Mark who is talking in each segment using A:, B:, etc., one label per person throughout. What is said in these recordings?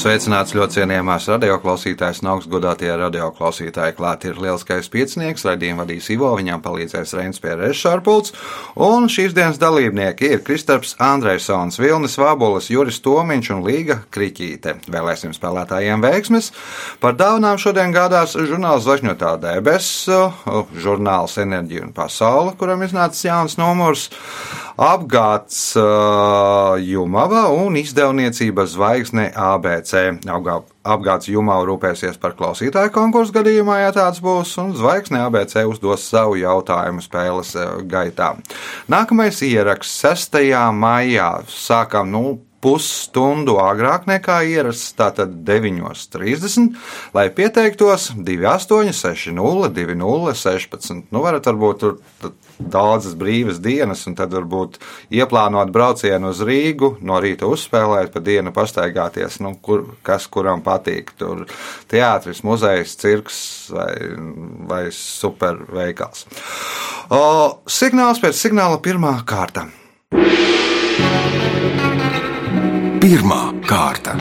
A: Sveicināts ļoti cienījamās radioklausītājas un augstgadātie radioklausītāji. Klāt ir lielskais piecinieks, raidījuma vadīs Ivo, viņam palīdzēs Reins pie Rešārpults, un šīs dienas dalībnieki ir Kristaps Andrejsons, Vilnis Vābolis, Juris Tomiņš un Līga Kriķīte. Vēlēsim spēlētājiem veiksmes. Par dāvanām šodien gādās žurnāls Zvaigžņotā debes, žurnāls Enerģija un Pasaule, kuram iznācis jauns numurs apgāds uh, Jumava un izdevniecība Zvaigzne ABC. Augā, apgāds Jumava rūpēsies par klausītāju konkursu gadījumā, ja tāds būs, un Zvaigzne ABC uzdos savu jautājumu spēles gaitā. Nākamais ieraksts 6. maijā. Sākam, nu, pusstundu agrāk nekā ierasts, tātad 9.30, lai pieteiktos 28, 60, 20, 16. Nu, varat varbūt tur daudzas brīvas dienas, un tad varbūt ieplānot braucienu uz Rīgu, no rīta uzspēlēt, pa dienu pastaigāties, nu, kur, kas kuram patīk. Tur teātris, muzejs, cirks vai, vai superveikals. O, signāls pēc signāla pirmā kārta.
B: Pirmā kārta.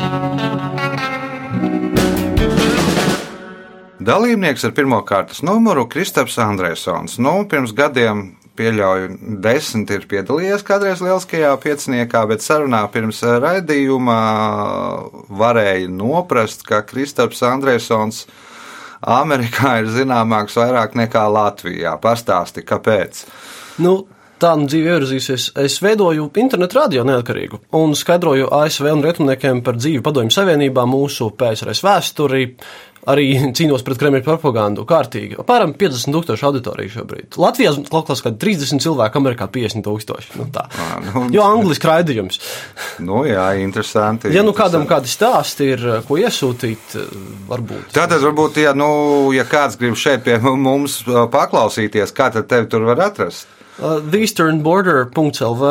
A: Dalībnieks ar pirmā kārtas numuru Kristaps Andrēsons. Nu, pirms gadiem pieļauju, desmit ir piedalījies kādreiz lieliskajā pieciniekā, bet sarunā pirms raidījuma varēja noprast, ka Kristaps Andrēsons Amerikā ir zināmāks vairāk nekā Latvijā. Pastāsti, kāpēc?
C: Nu, tā nu dzīve ievirzīsies. Es veidoju internetu radio neatkarīgu un skaidroju ASV un rietumniekiem par dzīvi Padomju Savienībā, mūsu PSRS vēsturi, arī cīnos pret Kremļa propagandu kārtīgi. Apmēram 50 tūkstoši auditoriju šobrīd. Latvijā kaut kas kā 30 cilvēku, Amerikā 50 tūkstoši. Nu, tā.
A: Nu,
C: jo angliski raidījums.
A: Nu, jā, interesanti.
C: Ja nu kādam kādi stāsti ir, ko iesūtīt, varbūt.
A: Tātad, varbūt, ja, nu, ja kāds grib šeit pie mums paklausīties, kā tad tevi tur var atrast?
C: Uh, TheEasternBorder.lv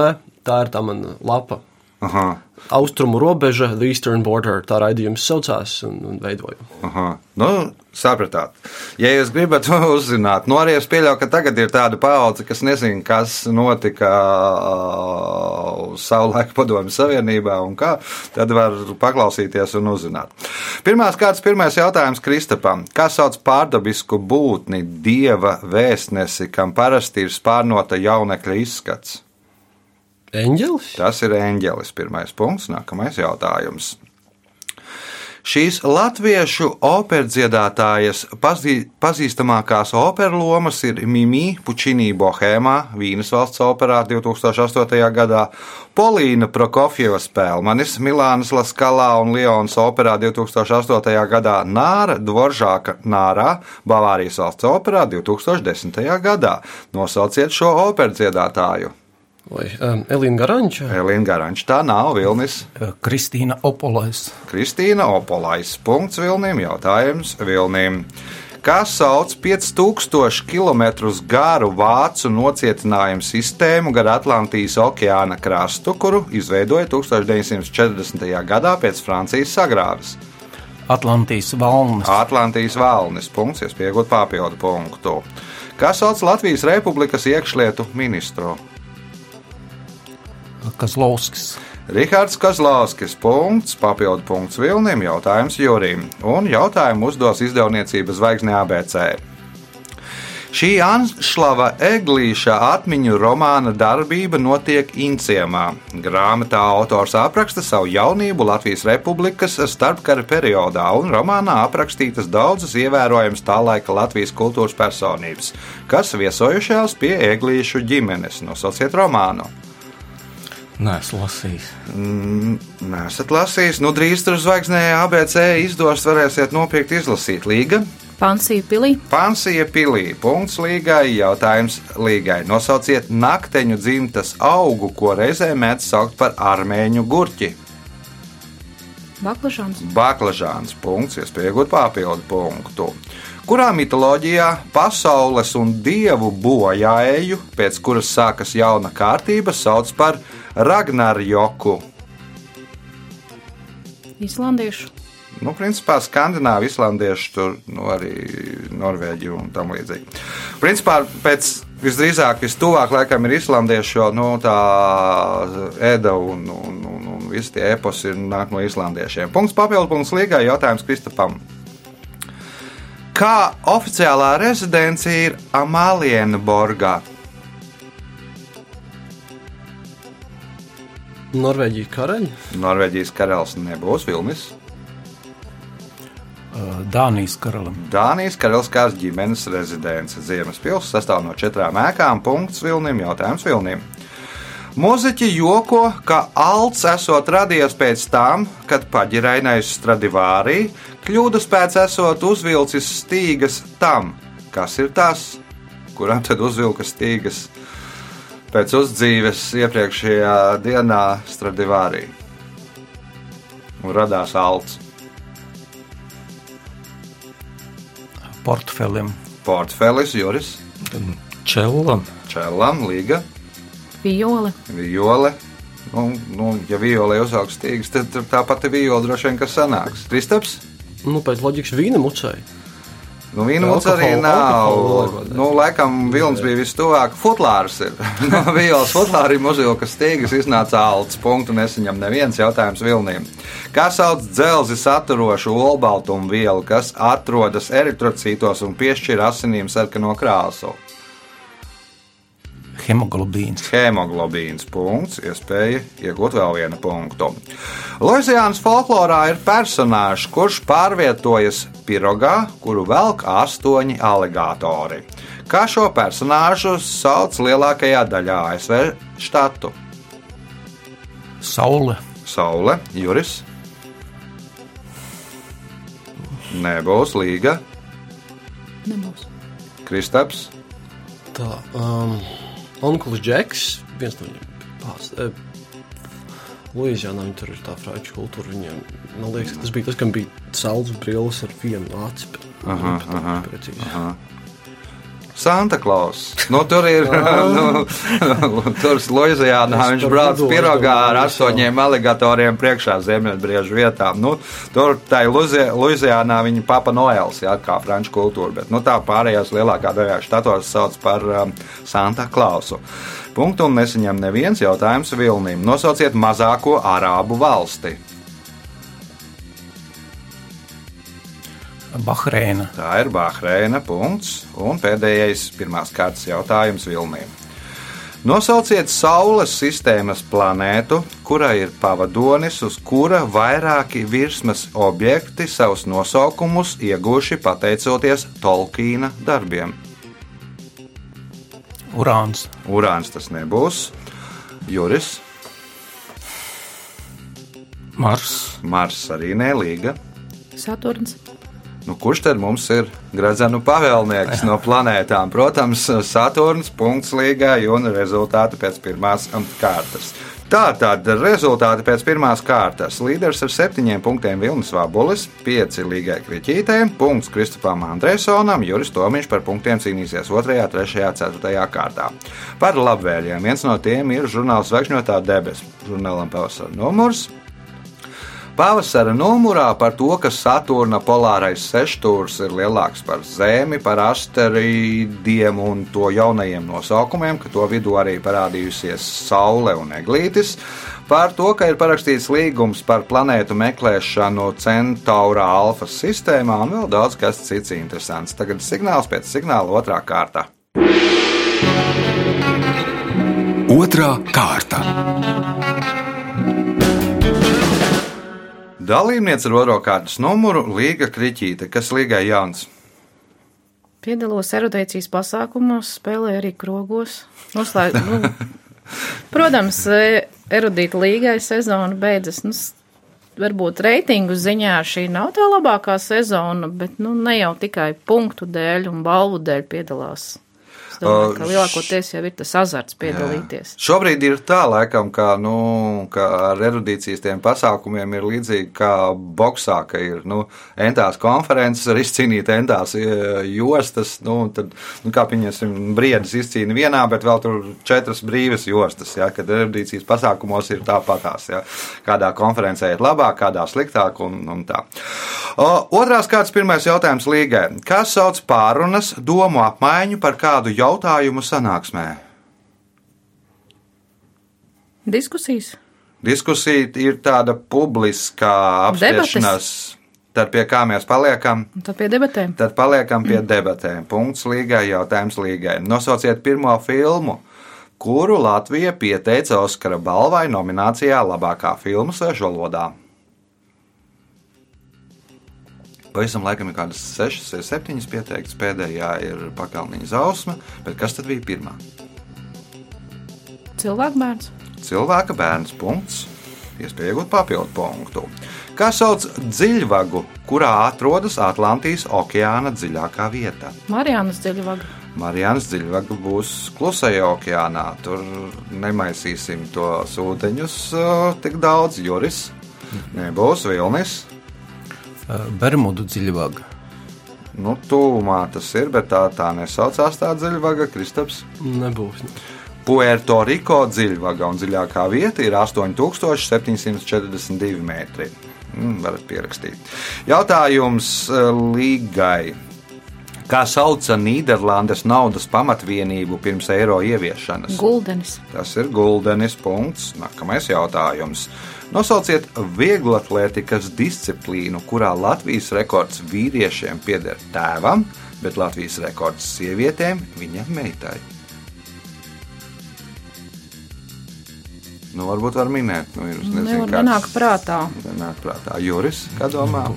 C: tā ir tā mana lapa.
A: Aha,
C: Austrumu robeža, The Eastern Border, tā raidījums saucās un, un veidoju.
A: aha. Nu, sapratāt. Ja jūs gribat uzzināt, nu arī es pieļauju, ka tagad ir tāda paudze, kas nezina, kas notika uh, savulaik padomju savienībā un kā, tad var paklausīties un uzzināt. Pirmās kārtas, pirmais jautājums Kristapam. Kā sauc pārdabisku būtni, dieva vēstnesi, kam parasti ir spārnota jaunekļa izskats?
C: Eņģelis?
A: Tas ir eņģelis. Pirmais punkts, nākamais jautājums. Šīs latviešu operdziedātājas pazī, pazīstamākās operu lomas ir Mimi Pučinī Bohēmā, Vīnas valsts operā 2008. gadā, Polīna Prokofjeva spēlmanis Milānas Laskalā un Lionas operā 2008. gadā, Nāra Dvoržāka Nārā, Bavārijas valsts operā 2010. gadā. Nosauciet šo operdziedātāju!
C: Vai um, Elīna Garanča?
A: Elīna Garanča, tā nav Vilnis.
D: Kristīna Opolais.
A: Kristīna Opolais. Punkts Vilnim. Jautājums Vilnim. Kā sauc 5000 km garu vācu nocietinājumu sistēmu gar Atlantijas okeāna krastu, kuru izveidoja 1940. gadā pēc Francijas sagrāves?
D: Atlantijas valnas.
A: Atlantijas valnis. Punkts, iespējot papildu punktu. Kā sauc Latvijas Republikas iekšlietu ministru?
D: Kazlovskis.
A: Rihards Kazlauskis, punkts, papildu punkts Vilnim, jautājums Jurim, un jautājumu uzdos izdevniecība Zvaigzne ABC. Šī Anšlava Eglīša atmiņu romāna darbība notiek Inciemā. Grāmatā autors apraksta savu jaunību Latvijas Republikas starpkara periodā, un romānā aprakstītas daudzas ievērojamas tā laika Latvijas kultūras personības, kas viesojušās pie Eglīšu ģimenes. Nosauciet romānu!
D: Nē, es lasīju.
A: Nē, esat lasījis, nu drīz tur zvaigznē ABC izdos, varēsiet nopirkt, izlasīt līga.
E: Pansija pilī.
A: Pansija pilī, punkts līgai, jautājums līgai. Nosauciet nakteņu dzimtas augu, ko reizē mēdz saukt par armēņu gurķi.
E: Baklažāns.
A: Baklažāns, punkts, iespējot papildu punktu. Kurā mitoloģijā pasaules un dievu bojāēju, pēc kuras sākas jauna kārtība, sauc par Ragnarjoku?
E: Islandiešu.
A: Nu, principā skandināvi, islandieši, tur nu, arī norvēģi un tam līdzīgi. Principā pēc visdrīzāk, vistuvāk laikam ir islandieši, jo nu, tā ēda un, un, un, un visi tie eposi nāk no islandiešiem. Punkts papildu punkts līgai jautājums Kristapam. Kā oficiālā rezidencija ir Amalienborgā?
C: Norvēģija karaļi.
A: Norvēģijas karalis nebūs Vilnis.
D: Uh, Dānijas karalim.
A: Dānijas karaliskās ģimenes rezidence Ziemas pilsēta sastāv no četrām ēkām. Punkts Vilnim, jautājums Vilnim. Mūziķi joko, ka alts esot radies pēc tam, kad paģirainais Stradivārī kļūdas pēc esot uzvilcis stīgas tam, kas ir tas, kuram tad uzvilka stīgas pēc uzdzīves iepriekšējā dienā Stradivārī. Un radās alts.
D: Portfelim.
A: Portfelis, Juris,
D: Čelam.
A: Čēlam, Līga,
E: Viole.
A: Viole. Nu, nu, ja violē uzaugs stīgas, tad tā pati viola droši vien kas sanāks. Kristaps?
C: Nu, pēc loģikas vīna mucai.
A: Nu, Vīnots arī nav. Nu, laikam Vilnis bija vistuvāk. Futlārs ir. No Violas futlārim uzvilka stīgas, iznāca alts. Punktu nesaņem neviens jautājums Vilniem. Kā sauc dzelzi saturošu olbaltumu vielu, kas atrodas eritrocītos un piešķir asinīm sarkano krāsu?
D: Hemoglobīns.
A: Hemoglobīns punkts, iespēja iegūt vēl vienu punktu. Luisijānas folklorā ir personāžs, kurš pārvietojas pirogā, kuru velk astoņi aligatori. Kā šo personāžu sauc lielākajā daļā ASV štatu?
D: Saule.
A: Saule, Juris. Nebūs līga,
E: Nebūs.
A: Kristaps.
C: Tā, um, Onkls Džeks, viens no viņiem pats. E, Luīzijānā viņi tur ir tā franču kultūra. Viņiem, man liekas, ka tas bija tas, kam bija saules brilles ar vienu aci. precīzi.
A: aha. Santa Klaus. Nu, tur ir. nu, tur Loizijānā viņš brauc pirogā ar astoņiem aligatoriem priekšā ziemeļbriežu vietām. Nu, tur tai Loizijānā viņa papa noēls, jā, kā franču kultūra, bet nu, tā pārējās lielākā daļā štatos sauc par um, Santa Klausu. Punktu un nesaņem neviens jautājums Vilnim. Nosauciet mazāko arābu valsti.
D: Bahreina.
A: Tā ir Bahreina. Punkts. Un pēdējais pirmās kārtas jautājums Vilniem. Nosauciet Saules sistēmas planētu, kurai ir pavadonis, uz kura vairāki virsmas objekti savus nosaukumus ieguvuši pateicoties Tolkiena darbiem.
D: Urāns.
A: Urāns tas nebūs. Juris,
D: Mars.
A: Mars arī nelīga.
E: Saturns.
A: Nu, kurš tad mums ir gradzenu pavēlnieks no planētām? Protams, Saturns, punkts līgai un rezultāti pēc pirmās kārtas. Tātad rezultāti pēc pirmās kārtas. Līderis ar septiņiem punktiem Vilnis Vabulis, pieci līgai Kriķītē, punkts Kristofam Andresonam, Juris Tomiņš par punktiem cīnīsies 2, 3, 4 kārtā. Par labvēliem viens no tiem ir žurnāls Zvaigžņotā debesis. Žurnālam pavasara numurs Pavasara numurā par to, ka Saturna polārais sešstūris ir lielāks par Zemi, par asteroīdiem un to jaunajiem nosaukumiem, ka to vidū arī parādījusies Saule un Eglītis. Par to, ka ir parakstīts līgums par planētu meklēšanu Centaura alfa sistēmā un vēl daudz kas cits interesants. Tagad signāls pēc signāla otrā kārta.
B: Otra kārta.
A: Dalībniece ar otro kārtas numuru Līga Kriķīte, kas Līgai jauns.
E: Piedalos erudīcijas pasākumos, spēlēju arī krogos. Noslēg, nu, protams, e, erudīta līgai sezona beidzas. Nu, varbūt reitingu ziņā šī nav tā labākā sezona, bet nu, ne jau tikai punktu dēļ un balvu dēļ piedalās Es domāju, ka lielākoties jau ir tas azarts piedalīties.
A: Šobrīd ir tā, laikam, ka, nu, ka ar erudīcijas tiem pasākumiem ir līdzīgi kā boxā, ka ir nu, entās konferences, var izcīnīt entās e, jostas. Nu, tad, nu, kā pieņemsim, briedis izcīna vienā, bet vēl tur četras brīvas jostas. Ja, kad erudīcijas pasākumos ir tāpatās. Ja, kādā konferencē ir labāk, kādā sliktāk un, un tā. O, otrās kārtas pirmais jautājums līgai. Kas sauc pārunas domu apmaiņu par kādu jautājumu sanāksmē?
E: Diskusijas.
A: Diskusija ir tāda publiska apspriešanās. Tad pie kā mēs paliekam?
E: Tā pie debatēm.
A: Tad paliekam pie debatēm. Punkts līgai, jautājums līgai. Nosauciet pirmo filmu, kuru Latvija pieteica Oskara balvai nominācijā labākā filma svešu Pavisam laikam ir kādas sešas vai septiņas pieteiktas. Pēdējā ir pakalniņa zausma, bet kas tad bija pirmā?
E: Cilvēku bērns.
A: Cilvēka bērns punkts, iespēja iegūt papildu punktu. Kā sauc dziļvagu, kurā atrodas Atlantijas okeāna dziļākā vieta?
E: Marijānas dziļvaga.
A: Marijānas dziļvaga būs klusajā okeānā. Tur nemaisīsim tos ūdeņus uh, tik daudz, Juris. Nebūs vilnis.
D: Bermudu dziļvaga.
A: Nu, tūmā tas ir, bet tā, tā nesaucās tā dziļvaga, Kristaps.
C: Nebūs.
A: Puerto Riko dziļvaga un dziļākā vieta ir 8742 metri. Mm, varat pierakstīt. Jautājums eh, Līgai. Kā sauca Nīderlandes naudas pamatvienību pirms eiro ieviešanas?
E: Guldenis.
A: Tas ir guldenis punkts. Nākamais jautājums. Nosauciet vieglatlētikas disciplīnu, kurā Latvijas rekords vīriešiem pieder tēvam, bet Latvijas rekords sievietēm viņa meitai. Nu, varbūt var minēt, nu, ir
E: Nevar nenāk prātā.
A: Nenāk prātā. Juris, kā domā?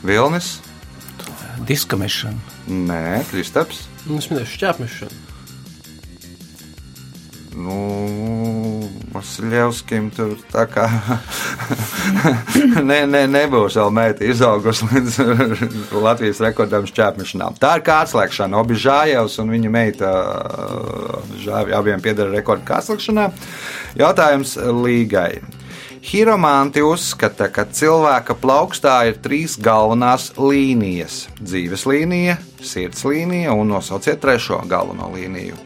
A: Vilnis?
D: Diska mešana.
A: Nē, Kristaps.
C: Nu, es minēšu šķēpmešanu.
A: Nu, Vasiljevskim tur tā kā ne, ne, nebūs vēl meita izaugusi līdz Latvijas rekordam šķēpmešanām. Tā ir kārtslēgšana. Obižājevs un viņa meita Obižājev, abiem pieder rekordu kārtslēgšanā. Jautājums līgai. Hiromanti uzskata, ka cilvēka plaukstā ir trīs galvenās līnijas - dzīves līnija, sirds līnija un nosauciet trešo galveno līniju.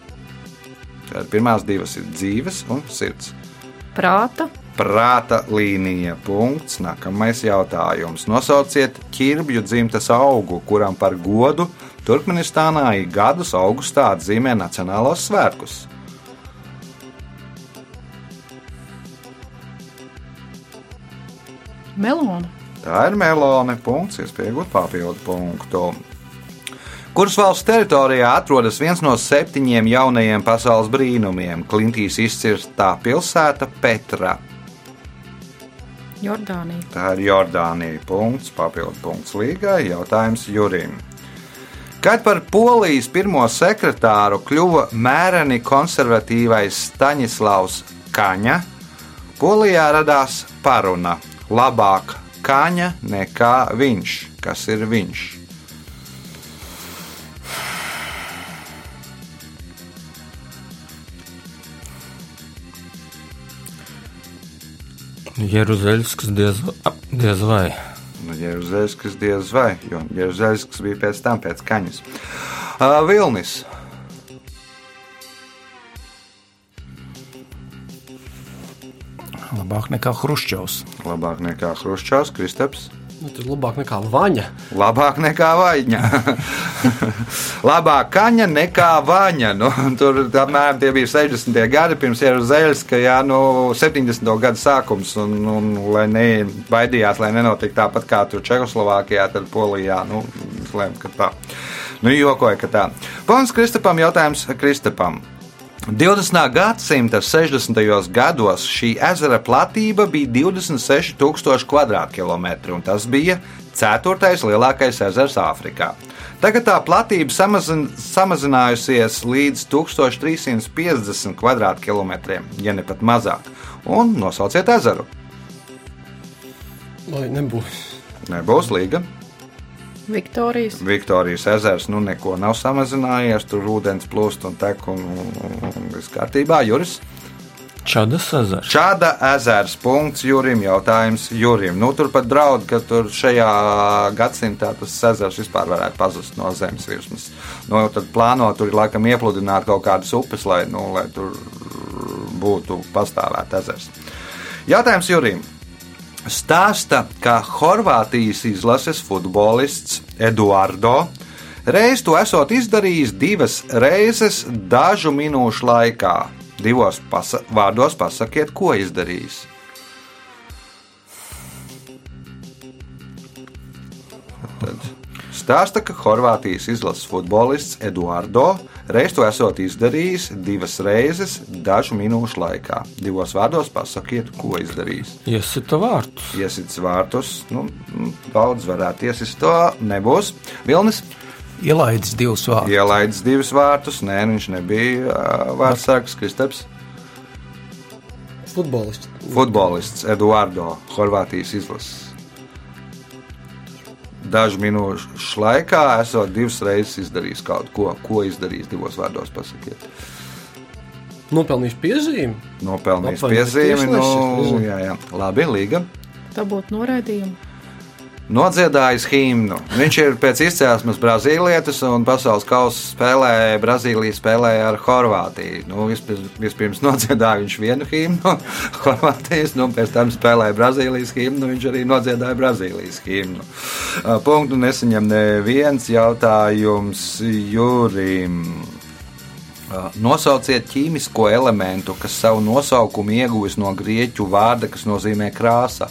A: Tad pirmās divas ir dzīves un sirds.
E: Prāta.
A: Prāta līnija. Punkts. Nākamais jautājums. Nosauciet ķirbju dzimtas augu, kuram par godu Turkmenistānā ik gadus augustā atzīmē nacionālos svētkus.
E: Melona.
A: Tā ir melone. Punkts. Iespējams, papildu punktu. Kuras valsts teritorijā atrodas viens no septiņiem jaunajiem pasaules brīnumiem - Klintīs izcirstā pilsēta Petra.
E: Jordānija.
A: Tā ir Jordānija. Punkts, papildu punkts līgai. Jautājums Jurim. Kad par Polijas pirmo sekretāru kļuva mēreni konservatīvais Staņislavs Kaņa, Polijā radās paruna - labāk Kaņa nekā viņš. Kas ir viņš?
D: Jeruzaļskas diez, diez vai.
A: Nu, Jeruzaļskas diez vai, jo Jeruzaļskas bija pēc tam, pēc Kaņas. Uh, Vilnis.
D: Labāk nekā Hruščovs.
A: Labāk nekā Hruščovs, Kristaps.
C: Nu, tas ir labāk nekā vaņa.
A: Labāk nekā vaņa. Labāk kaņa nekā vaņa. Nu, tur apmēram tie bija 60. gadi pirms Jeruzaļas, ka jā, nu, 70. gada sākums. Un, un lai nebaidījās, lai nenotiktu tāpat kā tur Čehoslovākijā, tad Polijā. Nu, lēm, ka tā. Nu, jokoja, ka tā. Pons Kristapam jautājums Kristapam. 20. gadsimta 60. gados šī ezera platība bija 26,000 km2, un tas bija ceturtais lielākais ezers Āfrikā. Tagad tā platība samazin, samazinājusies līdz 1350 km2, ja ne pat mazāk. Un nosauciet ezeru.
C: Lai nebūs.
A: Nebūs līga.
E: Viktorijas.
A: Viktorijas ezers nu neko nav samazinājies, tur ūdens plūst un tek un, un, un viss kārtībā. Juris.
D: Čadas ezers.
A: Čāda ezers. Punkts Jurim. Jautājums Jurim. Nu, tur pat draud, ka tur šajā gadsimtā tas ezers vispār varētu pazust no zemes virsmas. Nu, tad plāno tur laikam iepludināt kaut kādas upes, lai, nu, lai tur būtu pastāvēt ezers. Jautājums Jurim. Stāsta, ka Horvātijas izlases futbolists Eduardo reiz to esot izdarījis divas reizes dažu minūšu laikā. Divos pasa vārdos pasakiet, ko izdarījis. Tad stāsta, ka Horvātijas izlases futbolists Eduardo reiz to esot izdarījis divas reizes dažu minūšu laikā. Divos vārdos pasakiet, ko izdarījis.
D: Iesita vārtus.
A: Iesits vārtus, nu, daudz varētu iesist to, nebūs. Vilnis
D: Ielaidis divus vārdus.
A: ielaidis divus vārtus, nē, nu, viņš nebija vārdsargs Kristaps.
C: Futbolists.
A: Futbolists Eduardo, Horvātijas izlases. Dažu minūšu laikā esot divas reizes izdarījis kaut ko, ko izdarījis divos vārdos. Pasakiet.
C: Nopelnījis piezīmi.
A: Nopelnījis piezīmi. Nu, jā, jā. Labi, Līga.
E: Tā būtu noraidījuma.
A: Nodziedājis himnu. Viņš ir pēc izcelsmes brazīlietis un pasaules kausa spēlē. Brazīlija spēlēja ar Horvātiju. Nu, vispirms, vispirms nodziedāja viņš vienu himnu, Horvātijas, nu, pēc tam spēlēja Brazīlijas himnu. Viņš arī nodziedāja Brazīlijas himnu. Punktu nesaņem neviens jautājums Jurim. Nosauciet ķīmisko elementu, kas savu nosaukumu ieguvis no grieķu vārda, kas nozīmē krāsa.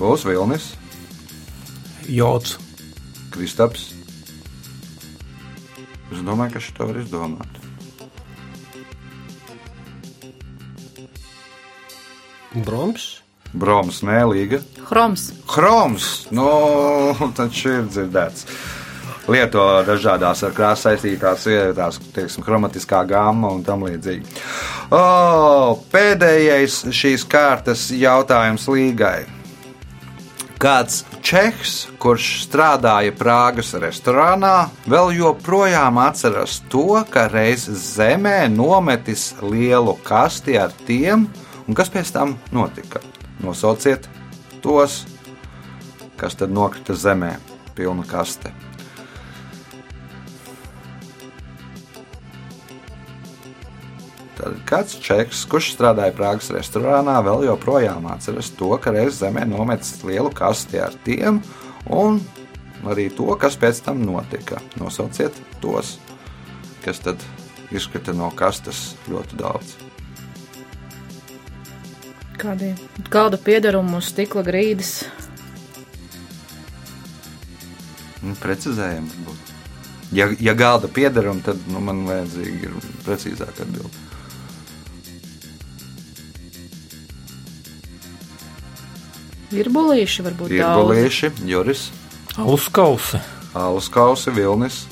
A: Nebūs Vilnis,
D: Jods.
A: Kristaps. Es domāju, ka šito var izdomāt.
C: Broms.
A: Broms, nēlīga.
E: Chroms.
A: Chroms, nu, taču ir dzirdēts. Lieto dažādās ar krāsu saistītās vietās, teiksim, chromatiskā gama un tam līdzīgi. O, pēdējais šīs kārtas jautājums līgai. Kāds čehs, kurš strādāja Prāgas restorānā, vēl joprojām atceras to, ka reiz zemē nometis lielu kasti ar tiem, un kas pēc tam notika. Nosauciet tos, kas tad nokrita zemē, pilna kaste. Tad kāds čeks, kurš strādāja Prāgas restorānā, vēl joprojām atceras to, ka reiz zemē nometis lielu kasti ar tiem, un arī to, kas pēc tam notika. Nosauciet tos, kas tad izkrita no kastes ļoti daudz.
E: Kādi galda piedarumu uz stikla grīdas.
A: Nu, Precizējumi varbūt. Ja, ja galda piedarumi, tad nu, man vajadzīgi ir precīzāk atbildēt.
E: Virbulīši varbūt
A: Ir
E: daudz.
A: bolīši, Juris,
D: Auskausi.
A: Alus kausi, Vilnis,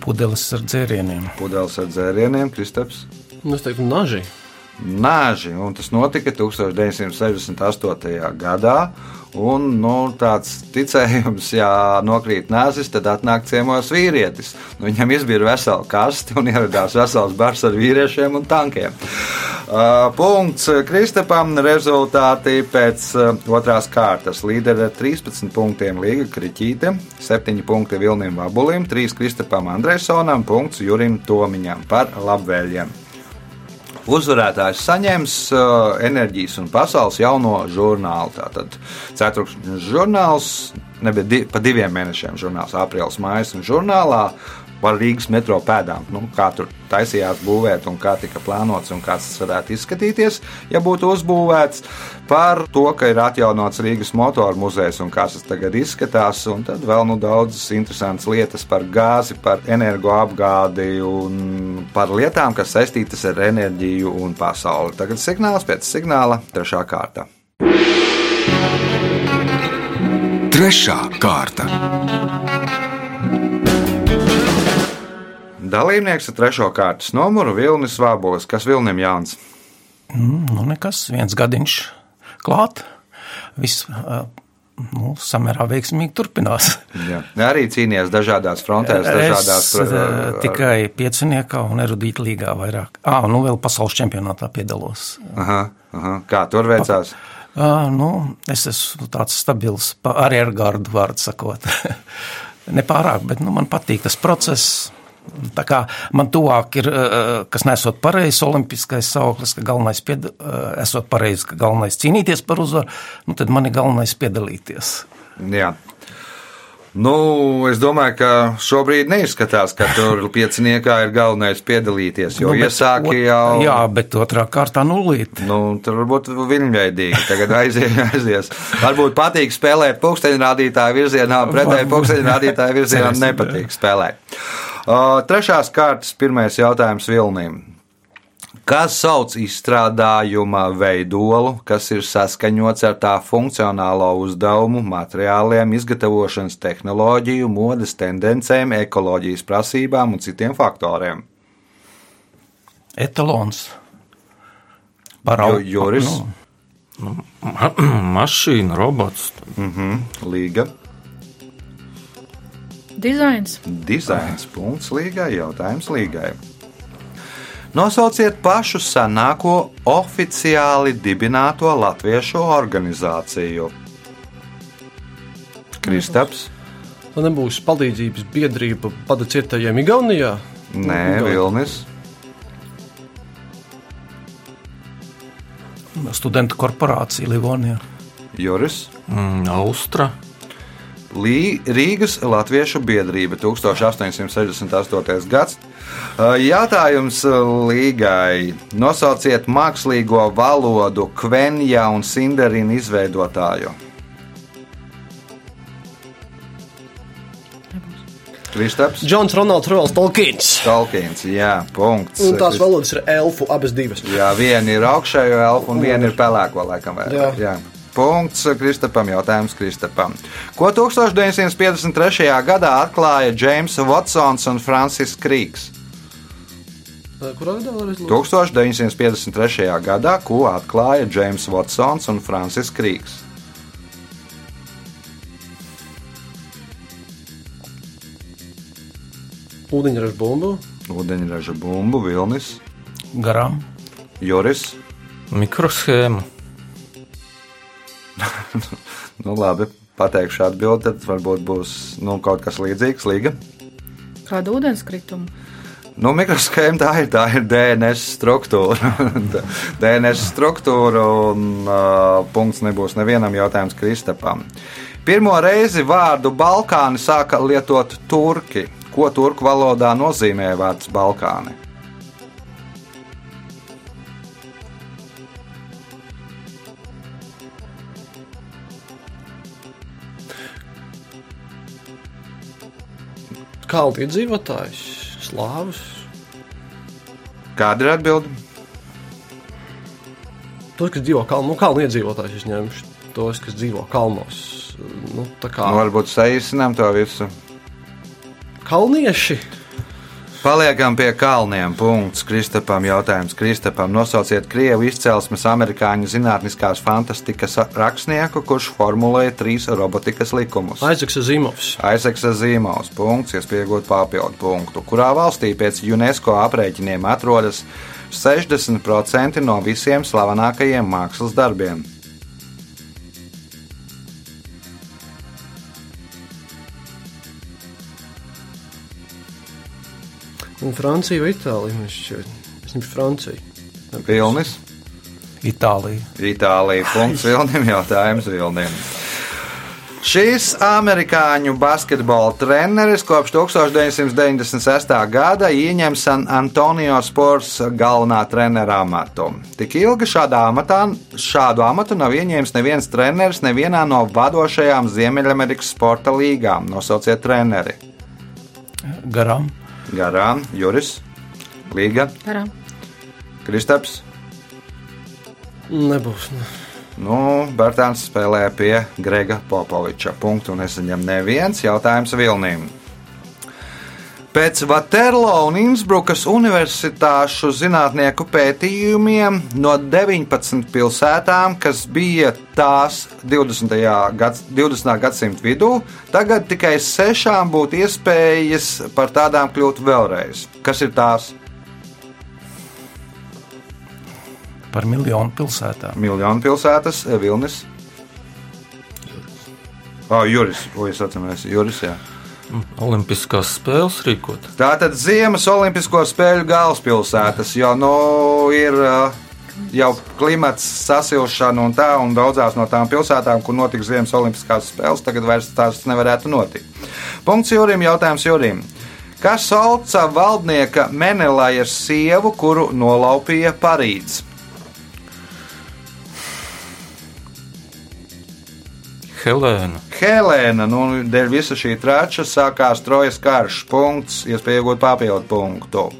D: Pudeles ar dzērieniem.
A: Pudeles ar dzērieniem, Kristaps.
C: Nu, es teiktu, naži.
A: Nāži, tas notika 1968. gadā. Un, nu, tāds ticējums, ja nokrīt nāzis, tad atnāk ciemos vīrietis. Nu, viņam izbīra vesela kaste un ieradās vesels bars ar vīriešiem un tankiem. Uh, punkts Kristapam. Rezultāti pēc uh, otrās kārtas. Līdera ar 13 punktiem Līga Kriķīte, 7 punkti Vilnim Vabulim, 3 Kristapam Andresonam, punkts Jurim Tomiņam par labvēliem. Uzvarētājs saņems uh, enerģijas un pasaules jauno žurnālu. Tātad ceturkšņa žurnāls, nebija di pa diviem mēnešiem žurnāls, aprīlis, mājas un žurnālā par Rīgas metro pēdām. Nu, kā tur taisījās būvēt un kā tika plānots un kāds tas varētu izskatīties, ja būtu uzbūvēts. Par to, ka ir atjaunots Rīgas motoru muzejs un kā tas tagad izskatās, un tad vēl nu daudzas interesantas lietas par gāzi, par energoapgādi un par lietām, kas saistītas ar enerģiju un pasauli. Tagad signāls pēc signāla, trešā kārta.
B: Trešā kārta.
A: Dalībnieks ar trešo kārtas numuru Vilnis Vābols. Kas Vilnim Jānis?
D: Nu, nekas, viens gadiņš klāt. Viss ā, nu, samērā veiksmīgi turpinās.
A: Jā. Arī cīnījies dažādās frontēs, dažādās
D: es ā, tikai pieciniekā un erudīta līgā vairāk. Ā, nu vēl pasaules čempionātā piedalos.
A: Aha, aha. Kā tur veicās?
D: Ā, nu, es esmu tāds stabils, pa- arī ar gardu vārdu sakot. Nepārāk, bet nu, man patīk tas process. Tā kā man tuvāk ir, ā, kas nesot pareizs olimpiskais sauklis, ka galvenais pied, ā, esot pareizs, ka galvenais cīnīties par uzvaru, nu, tad man ir galvenais piedalīties.
A: Jā. Nu, es domāju, ka šobrīd neizskatās, ka tur pieciniekā ir galvenais piedalīties, jo
D: Nu,
A: iesāki jau.
D: Jā, bet otrā kārtā nulīt.
A: Nu, tur varbūt viņveidīgi. Tagad aizies, aizies. Varbūt patīk spēlēt pulksteņrādītāju virzienā, pretēji pulksteņrādītāju virzienā
D: Cerēsim,
A: nepatīk spēlēt. Uh, trešās kārtas pirmais jautājums Vilnīm. Kas sauc izstrādājuma veidolu, kas ir saskaņots ar tā funkcionālo uzdevumu, materiāliem, izgatavošanas tehnoloģiju, modes tendencēm, ekoloģijas prasībām un citiem faktoriem?
D: Etalons. Par
A: Jo,
D: au-
A: Joris,
D: nu,
F: Ma mašīna, robots.
A: Līga,
E: Dizains.
A: dizains, punkts līgai, jautājums līgai. Nosauciet pašu senāko oficiāli dibināto latviešu organizāciju. Kristaps,
C: Tā nebūs palīdzības biedrība padacietajiem Igaunijā.
A: Nē, Vilnis,
D: studentu korporācija Livonijā.
A: Juris.
F: Mm, Austra.
A: Lī, Rīgas Latviešu biedrība 1868. gads. Jātājums Līgai. Nosauciet mākslīgo valodu Kvenja un Sinderina izveidotāju. Kristaps,
C: Džons Ronalds Royals Tolkiens.
A: Tolkiens, jā, punkts.
C: Un tās valodas ir elfu, abas divas.
A: Jā, viena ir augšējo elfu un viena ir pelēko, laikam. Vai, jā.
C: Jā.
A: Punkts Kristapam, jautājums Kristapam. Ko 1953. gadā atklāja James Watsons un Francis Krīgs?
C: Kurā gadā vēlreiz? lūdzu?
A: 1953. gadā, ko atklāja James Watsons un Francis Krīgs?
C: Ūdeņraža bumbu.
A: Ūdeņraža bumbu, Vilnis,
D: Garām.
A: Joris.
F: Mikroshēma.
A: Nu, labi, pateikšu atbildi, tad varbūt būs nu, kaut kas līdzīgs. Līga.
E: Kādu ūdenskritumu?
A: Nu, mikroshēma tā ir, tā ir DNS struktūra. DNS struktūra un uh, punkts nebūs nevienam jautājums Kristapam. Pirmo reizi vārdu Balkāni sāka lietot turki. Ko turku valodā nozīmē vārds Balkāni?
C: Kalnu iedzīvotājs, slāvis.
A: Kāda ir atbilde?
C: Tos, kas dzīvo kalnu, nu, kalnu iedzīvotājs, es ņemšu tos, kas dzīvo kalnos. Nu, kā
A: Nu, varbūt saīsinām to visu.
C: kalnieši.
A: Paliekam pie kalniem. Punkts Kristapam. Jautājums Kristapam. Nosauciet krievu izcelsmes amerikāņu zinātniskās fantastikas rakstnieku, kurš formulēja trīs robotikas likumus.
C: Aizsaks Zimovs.
A: Aizsaks Zīmos. Punkts, iespējot papildu punktu. Kurā valstī pēc UNESCO aprēķiniem atrodas 60% no visiem slavenākajiem mākslas darbiem?
C: Un Francija vai Itālija? man šķiet. Es nezinu, Francija.
A: Vilnis,
D: Itālija.
A: Itālija. Punkts Vilnim. Jautājums Vilnim. Šīs amerikāņu basketbola treneris kopš 1996. gada ieņem San Antonio Sports galvenā trenera amatu. Tik ilgi šādā amatā, šādu amatu nav ieņēmis neviens treneris nevienā no vadošajām Ziemeļamerikas sporta līgām. Nosauciet treneri.
D: Garām.
A: Garām, Juris, Līga,
E: Garām.
A: Kristaps.
C: Nebūs. Ne.
A: Nu, Bērtāns spēlē pie Grega Popoviča. Punktu nesaņem neviens jautājums Vilnīm. Pēc Vaterlo un Innsbrukas universitāšu zinātnieku pētījumiem no 19 pilsētām, kas bija tās 20. Gads, 20. gadsimta vidū, tagad tikai sešām būtu iespējas par tādām kļūt vēlreiz. Kas ir tās?
D: Par miljonu pilsētām.
A: Miljonu pilsētas, eh, Vilnis. Oh, Juris, ko es atceros? Juris, jā.
F: Olimpiskās spēles rīkot.
A: Tātad Ziemas Olimpisko spēļu galvaspilsētas, jo nu, ir uh, jau klimats sasilšana un tā, un daudzās no tām pilsētām, kur notika Ziemas Olimpiskās spēles, tagad vairs tās nevarētu notikt. Punkts Jurim, jautājums Jurim. Kas sauca valdnieka Menelajas sievu, kuru nolaupīja Parīds?
F: Helēna.
A: Helēna, nu, dēļ visa šī trača sākās trojas karš, punkts, iespēja iegūt papildu punktu.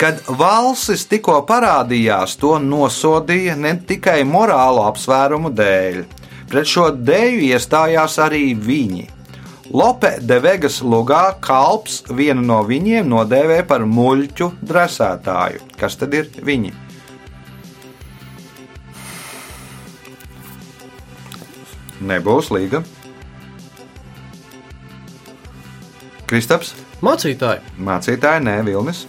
A: Kad valstis tikko parādījās, to nosodīja ne tikai morālo apsvērumu dēļ. Pret šo dēļu iestājās arī viņi. Lope de Vegas lugā kalps vienu no viņiem nodēvē par muļķu dresētāju. Kas tad ir viņi? Nebūs līga. Kristaps,
C: Mācītāji,
A: mācītāji, nē, Vilnis.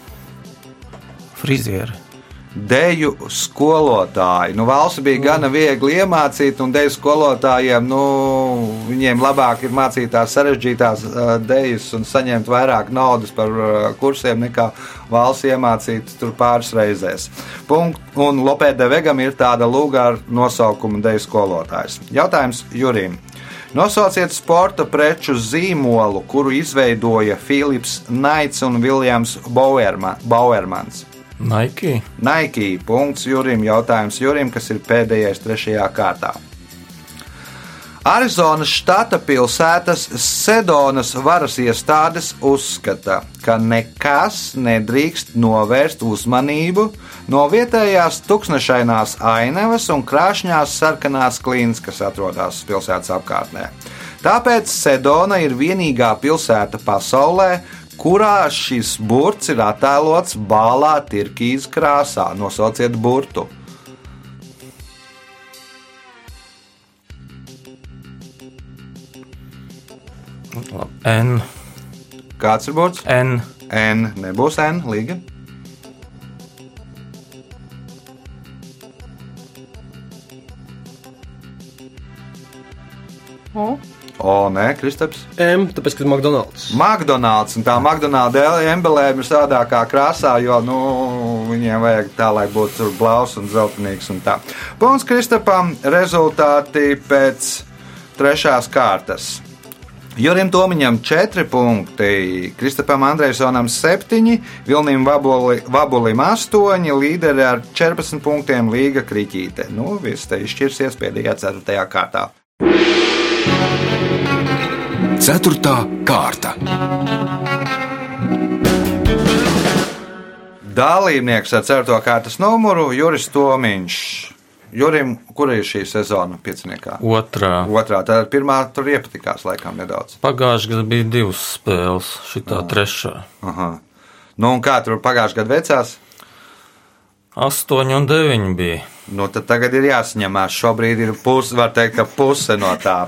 D: Frizieri.
A: Deju skolotāji. Nu, valsts bija gana viegli iemācīt, un deju skolotājiem nu, viņiem labāk ir mācīt tās sarežģītās dejas un saņemt vairāk naudas par kursiem nekā valsts iemācīt tur pāris reizēs. Punkt, un Lopēda Vegam ir tāda lūga ar nosaukumu deju skolotājs. Jautājums Jurim. Nosauciet sporta preču zīmolu, kuru izveidoja Filips Naits un Viljams Bauerma, Bauermans.
F: Nike.
A: Nike. Punkts Jurim. Jautājums Jurim, kas ir pēdējais trešajā kārtā. Arizonas štata pilsētas Sedonas varas iestādes uzskata, ka nekas nedrīkst novērst uzmanību no vietējās tuksnešainās ainavas un krāšņās sarkanās klīnas, kas atrodas pilsētas apkārtnē. Tāpēc Sedona ir vienīgā pilsēta pasaulē, kurā šis burts ir attēlots bālā tirkīzes krāsā. Nosauciet burtu.
F: N.
A: Kāds ir burts?
F: N.
A: N. Nebūs N. Līga.
E: O,
A: O, nē, Kristaps.
C: M, tāpēc, ka McDonald's.
A: McDonald's un tā McDonald's emblēma ir sādākā krāsā, jo nu, viņiem vajag tā, lai būtu blaus un zeltainīgs. Un tā. Punkts Kristapam rezultāti pēc trešās kārtas. Jurim Tomiņam 4 punkti, Kristapam Andrejsonam 7, Vilnim Vabuli, Vabulim 8, līderi ar 14 punktiem Līga Kriķīte. Nu, viss te izšķirsies pēdējā 4. kārtā.
B: Ceturtā kārta.
A: Dalībnieks ar 4. kārtas numuru Juris Tomiņš. Jurim, kur ir šī sezona pieciniekā?
F: Otrā.
A: Otrā, tā pirmā tur iepatikās laikam nedaudz.
F: Pagājušajā gadā bija divas spēles, šī trešā.
A: Aha. Nu, un kā tur pagājušajā gadā veicās?
F: Astoņi un deviņi bija.
A: Nu, tad tagad ir jāsaņemās. Šobrīd ir puse, var teikt, ka puse no tā.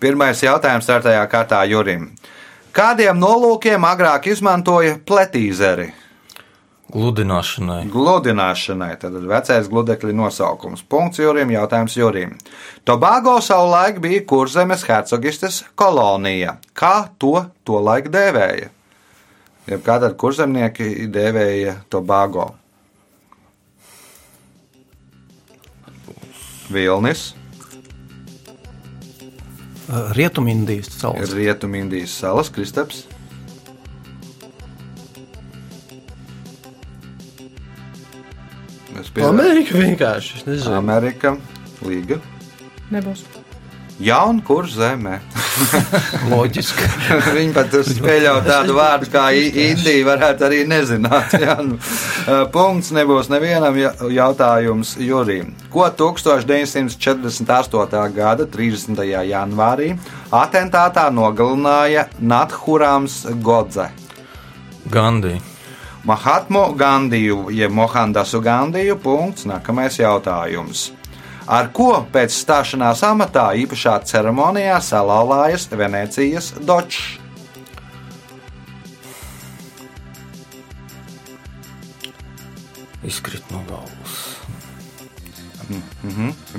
A: Pirmais jautājums startajā kārtā Jurim. Kādiem nolūkiem agrāk izmantoja pletīzeri?
F: Gludināšanai.
A: Gludināšanai, tad vecais gludekļa nosaukums. Punkts Jurim, jautājums Jurim. Tobago savulaik bija kurzemes hercogistes kolonija. Kā to tolaik dēvēja? Jeb kā tad kurzemnieki dēvēja Tobago? Vilnis,
D: Rietumindijas salas.
A: Rietumindijas salas, Kristaps.
C: Amerika vienkārši. Es nezinu.
A: Amerika, Līga.
E: nebūs.
A: Jaun, kur zemē?
D: Loģiski.
A: Viņi pat spēļauj tādu vārdu kā Indija, varētu arī nezināt. Jā, nu, punkts nebūs nevienam ja- jautājums Jurim. Ko 1948. gada 30. janvārī atentātā nogalināja Nathurams Godze?
F: Gandhi.
A: Mahatmu Gandiju, jeb Mohandasu Gandiju. Punkts. Nākamais jautājums. Ar ko pēc stāšanās amatā īpašā ceremonijā salauzājas Venecijas dočs?
F: Izkrit no galvas.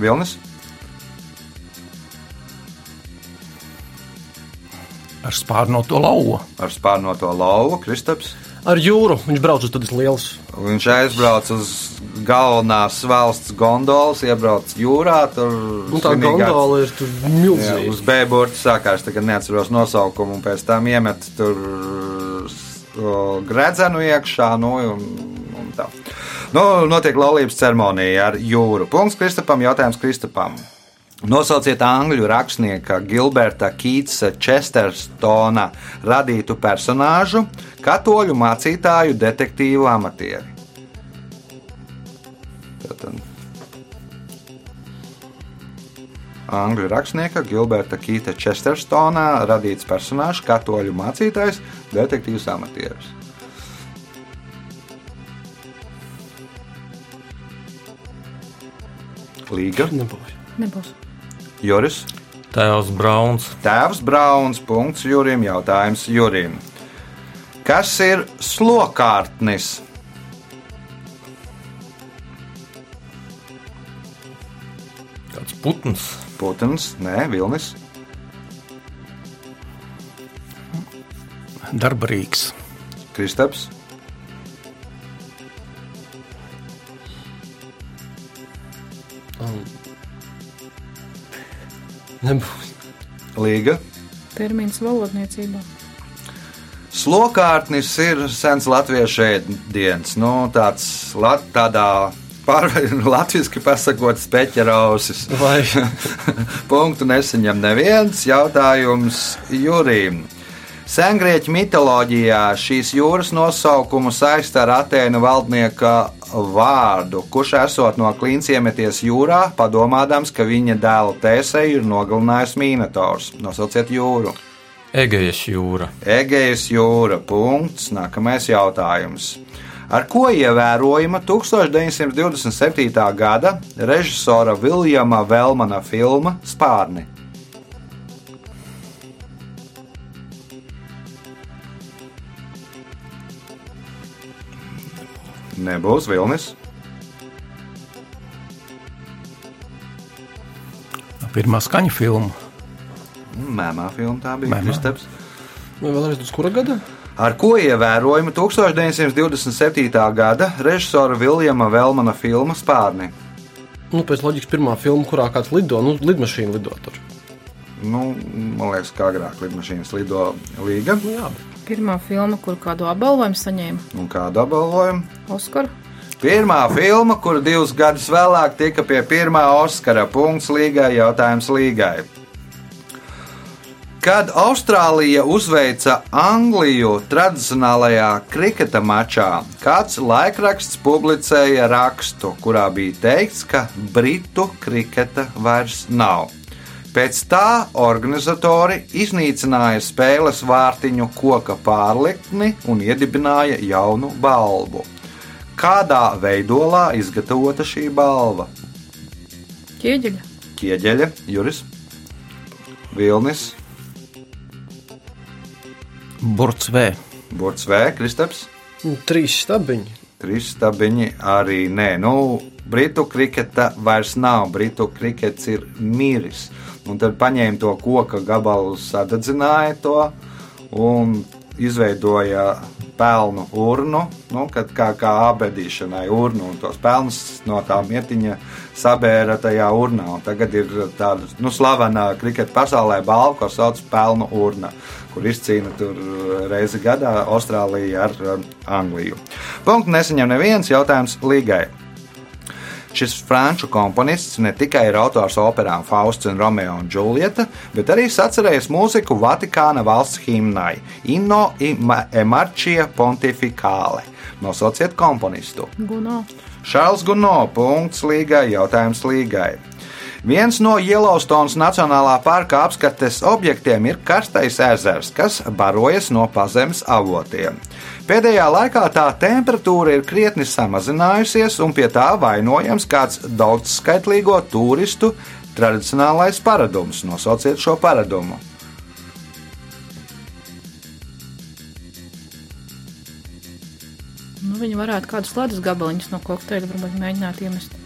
A: Vilnis?
D: Ar spārnoto lauvu.
A: Ar spārnoto lauvu, Kristaps.
C: Ar jūru viņš brauc uz tādas lielas.
A: Viņš aizbrauca uz galvenās valsts gondolas, iebrauca jūrā. Tur
C: Nu, tā gondola ir milzīga.
A: uz B-burta sākās, tagad neatceros nosaukumu, un pēc tam iemet tur gredzenu iekšā. Nu, un, un tā. nu, notiek laulības ceremonija ar jūru. Punkts Kristapam, jautājums Kristapam. Nosauciet angļu rakstnieka Gilberta Kītsa Chestertona radītu personāžu, katoļu mācītāju, detektīvu amatieri. Tātad angļu rakstnieka Gilberta Kīta Chestertonā radīts personāžs, katoļu mācītājs, detektīvs amatieris. Līga,
C: Nebūs.
E: Nebūs.
A: Joris,
F: Tēvs Brauns.
A: Tēvs Brauns, punkts Jurim, jautājums Jurim. Kas ir slokārtnis?
F: Kāds putns.
A: Putns, nē, Vilnis,
D: Darbarīgs.
A: Kristaps,
C: Nebūs.
A: Līga.
E: Termins valodniecībā.
A: Slokārtnis ir sens latviešu ēdiens. Nu, tāds lat, tādā pārlatviešu pasakot, speķerausis.
C: Vai
A: Punktu nesaņem neviens jautājums Jurim. Sengrieķu mitoloģijā šīs jūras nosaukumu saista ar Atēnu valdnieka vārdu, kurš esot no klints iemeties jūrā, padomādams, ka viņa dēla tēseju ir nogalinājis Mīnators. Nosauciet jūru.
F: Egejas jūra.
A: Egejas jūra. Punkts. Nākamais jautājums. Ar ko ievērojama 1927. gada režisora Viljama Velmana filma Spārni? Nebūs Vilnis.
D: Pirmā skaņa filma.
A: Mēmā filma tā bija.
D: Mēmā.
A: Kristaps.
C: Vai vēlreiz uz kura gada?
A: Ar ko ievērojama 1927. gada režisora Viljama Velmana filma Spārni?
C: Nu, pēc loģikas pirmā filma, kurā kāds lido, nu, lidmašīna lido tur.
A: Nu, man liekas, kā agrāk lidmašīnas lido līga.
C: Nu, jā,
E: Pirmā filma, kur kādu apbalvojumu saņēma
A: Un kādu apbalvojumu?
E: Oskaru.
A: Pirmā filma, kur divus gadus vēlāk tika pie pirmā Oskara punkts līgai, jautājums līgai. Kad Austrālija uzveica Angliju tradicionālajā kriketa mačā, kāds laikraksts publicēja rakstu, kurā bija teikts, ka britu kriketa vairs nav. Pēc tā organizatori iznīcināja spēles vārtiņu koka pārlikni un iedibināja jaunu balvu. Kādā veidolā izgatavota šī balva?
E: Ķieģeļa.
A: Ķieģeļa, Juris, Vilnis,
D: Burts V.
A: Burts V, Kristaps.
C: Nu, trīs stabiņi.
A: Trīs stabiņi arī nē. Nu, Britu kriketa vairs nav. Britu krikets ir miris. Un tad paņēma to koka gabalu, sadedzināja to un izveidoja pelnu urnu, nu, kad kā, kā abedīšanai urnu, un tos pelnus no tā mietiņa sabēra tajā urnā. Un tagad ir tāda nu, slavena kriketa pasaulē balva, ko sauc pelnu urna, kur izcīna tur reizi gadā Austrālija ar um, Angliju. Punktu nesaņem neviens jautājums līgai. Šis franču komponists ne tikai ir autors operām Fausts un Romeo un Džulieta, bet arī sacerējis mūziku Vatikāna valsts himnai Inno e Marčija Pontificāle. Nosauciet komponistu.
E: Guno.
A: Šāls Guno, punkts līgai, jautājums līgai. Viens no Yellowstones Nacionālā parka apskates objektiem ir karstais ezers, kas barojas no pazemes avotiem. Pēdējā laikā tā temperatūra ir krietni samazinājusies, un pie tā vainojams kāds daudzskaitlīgo turistu tradicionālais paradums. Nosauciet šo paradumu.
E: Nu, viņi varētu kādus ledus gabaliņus no kokteļa mēģināt iemest.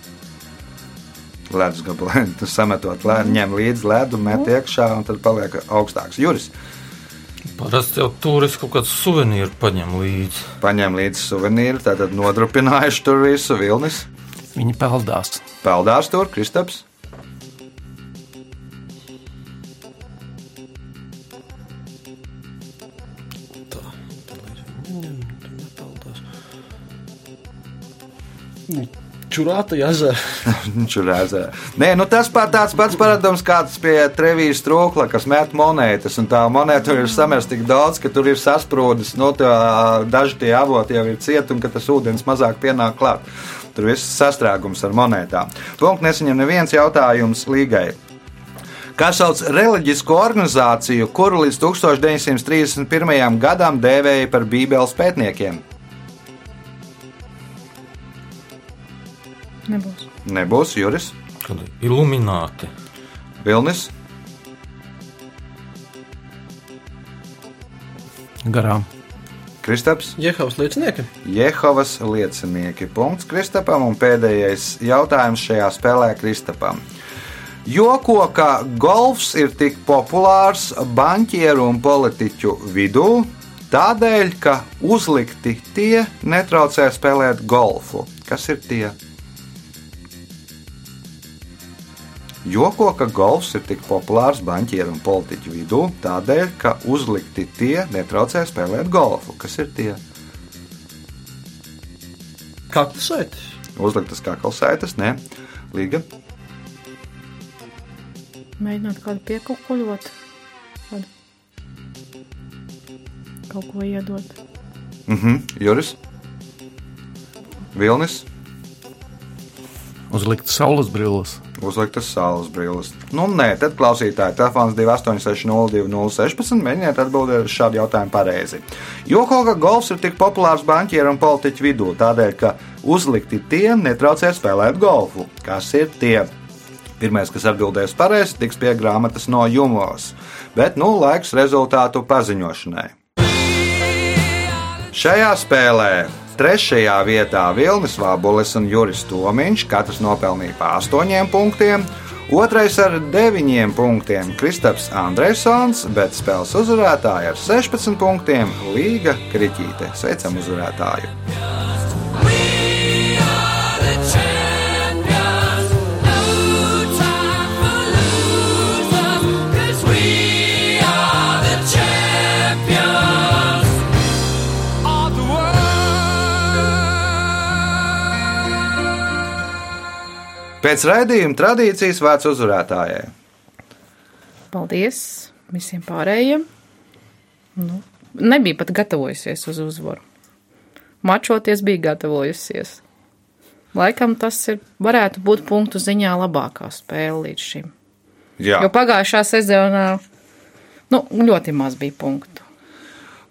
A: Ledus gabalā tu sametot ledu, ņem līdzi ledu, met iekšā un tad paliek augstāks. Juris
F: Parasti jau turisti kaut kādu suvenīru paņem līdzi.
A: paņem līdzi suvenīru, tātad nodrupinājuši tur visu vilnis.
D: Viņi peldās.
A: Peldās tur, Kristaps.
C: Čurāta
A: ir ezerā. Nē, nu tas pat tāds pats paradums, kāds pie Trevijas trūkla, kas met monētas, un tā monēta ir samērts tik daudz, ka tur ir sasprūdis, no tā daži tie avoti jau ir cieti, un ka tas ūdens mazāk pienāk klāt. Tur viss sastrēgums ar monētām. Punkts nesaņem neviens jautājums līgai. Kā sauc reliģisko organizāciju, kuru līdz 1931. gadam dēvēja par Bībeles pētniekiem?
E: Nebūs.
A: Nebūs Juris,
F: Kad ilumināti.
A: Vilnis,
D: Garām.
A: Kristaps.
C: Jehovas liecinieki.
A: Jehovas liecinieki. Punkts Kristapam un pēdējais jautājums šajā spēlē Kristapam. Joko, ka golfs ir tik populārs banķieru un politiķu vidū, tādēļ, ka uzlikti tie netraucē spēlēt golfu. Kas ir tie? Joko, ka golfs ir tik populārs banķieru un politiķu vidū, tādēļ, ka uzlikti tie netraucē spēlēt golfu. Kas ir tie?
C: Kaktusētis.
A: Uzliktas kaklasētas, ne? Līga.
E: Mēģināt kādu piekukuļot. Kādu. Kaut ko iedot.
A: Mhm, Juris. Vilnis.
D: Uzlikt saules brilles.
A: Uzliktas saules brilles. Nu, nē, tad klausītāji, telefons 28602016. Mēģiniet atbildēt uz šādu jautājumu pareizi. Jo Hoga golfs ir tik populārs banķieru un politiķu vidū, tādēļ, ka uzlikti tie netraucē spēlēt golfu. Kas ir tie? Pirmais, kas atbildēs pareizi, tiks pie grāmatas no jumos. Bet nu laiks rezultātu paziņošanai. Šajā spēlē trešajā vietā Vilnis Vābulis un Juris Tomiņš, katrs nopelnīja pa astoņiem punktiem. Otrais ar 9 punktiem Kristaps Andrēsons, bet spēles uzvarētāja ar 16 punktiem Līga Kriķīte. Sveicam uzvarētāju! Pēc raidījuma tradīcijas vārds uzvarētājai.
E: Paldies visiem pārējiem. Nu, nebija pat gatavojusies uz uzvaru. Mačoties bija gatavojusies. Laikam tas ir, varētu būt punktu ziņā labākā spēle līdz šim.
A: Jā,
E: Jo pagājušā sezonā nu, ļoti maz bija punktu.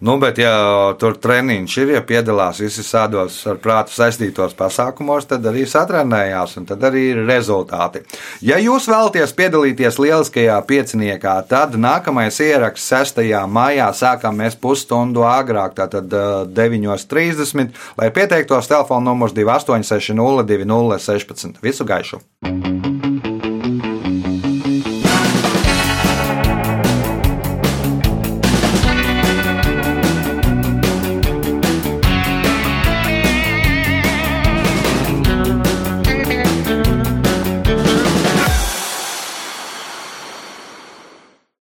A: Nu, bet ja tur treniņš ir, ja piedalās visi sādos ar prātu saistītos pasākumos, tad arī satrenējās, un tad arī ir rezultāti. Ja jūs vēlaties piedalīties lieliskajā pieciniekā, tad nākamais ieraksts 6. maijā sākam mēs pusstundu agrāk, tātad eh, 9.30, lai pieteiktos telefona numurs 2860 2016. Visu gaišu!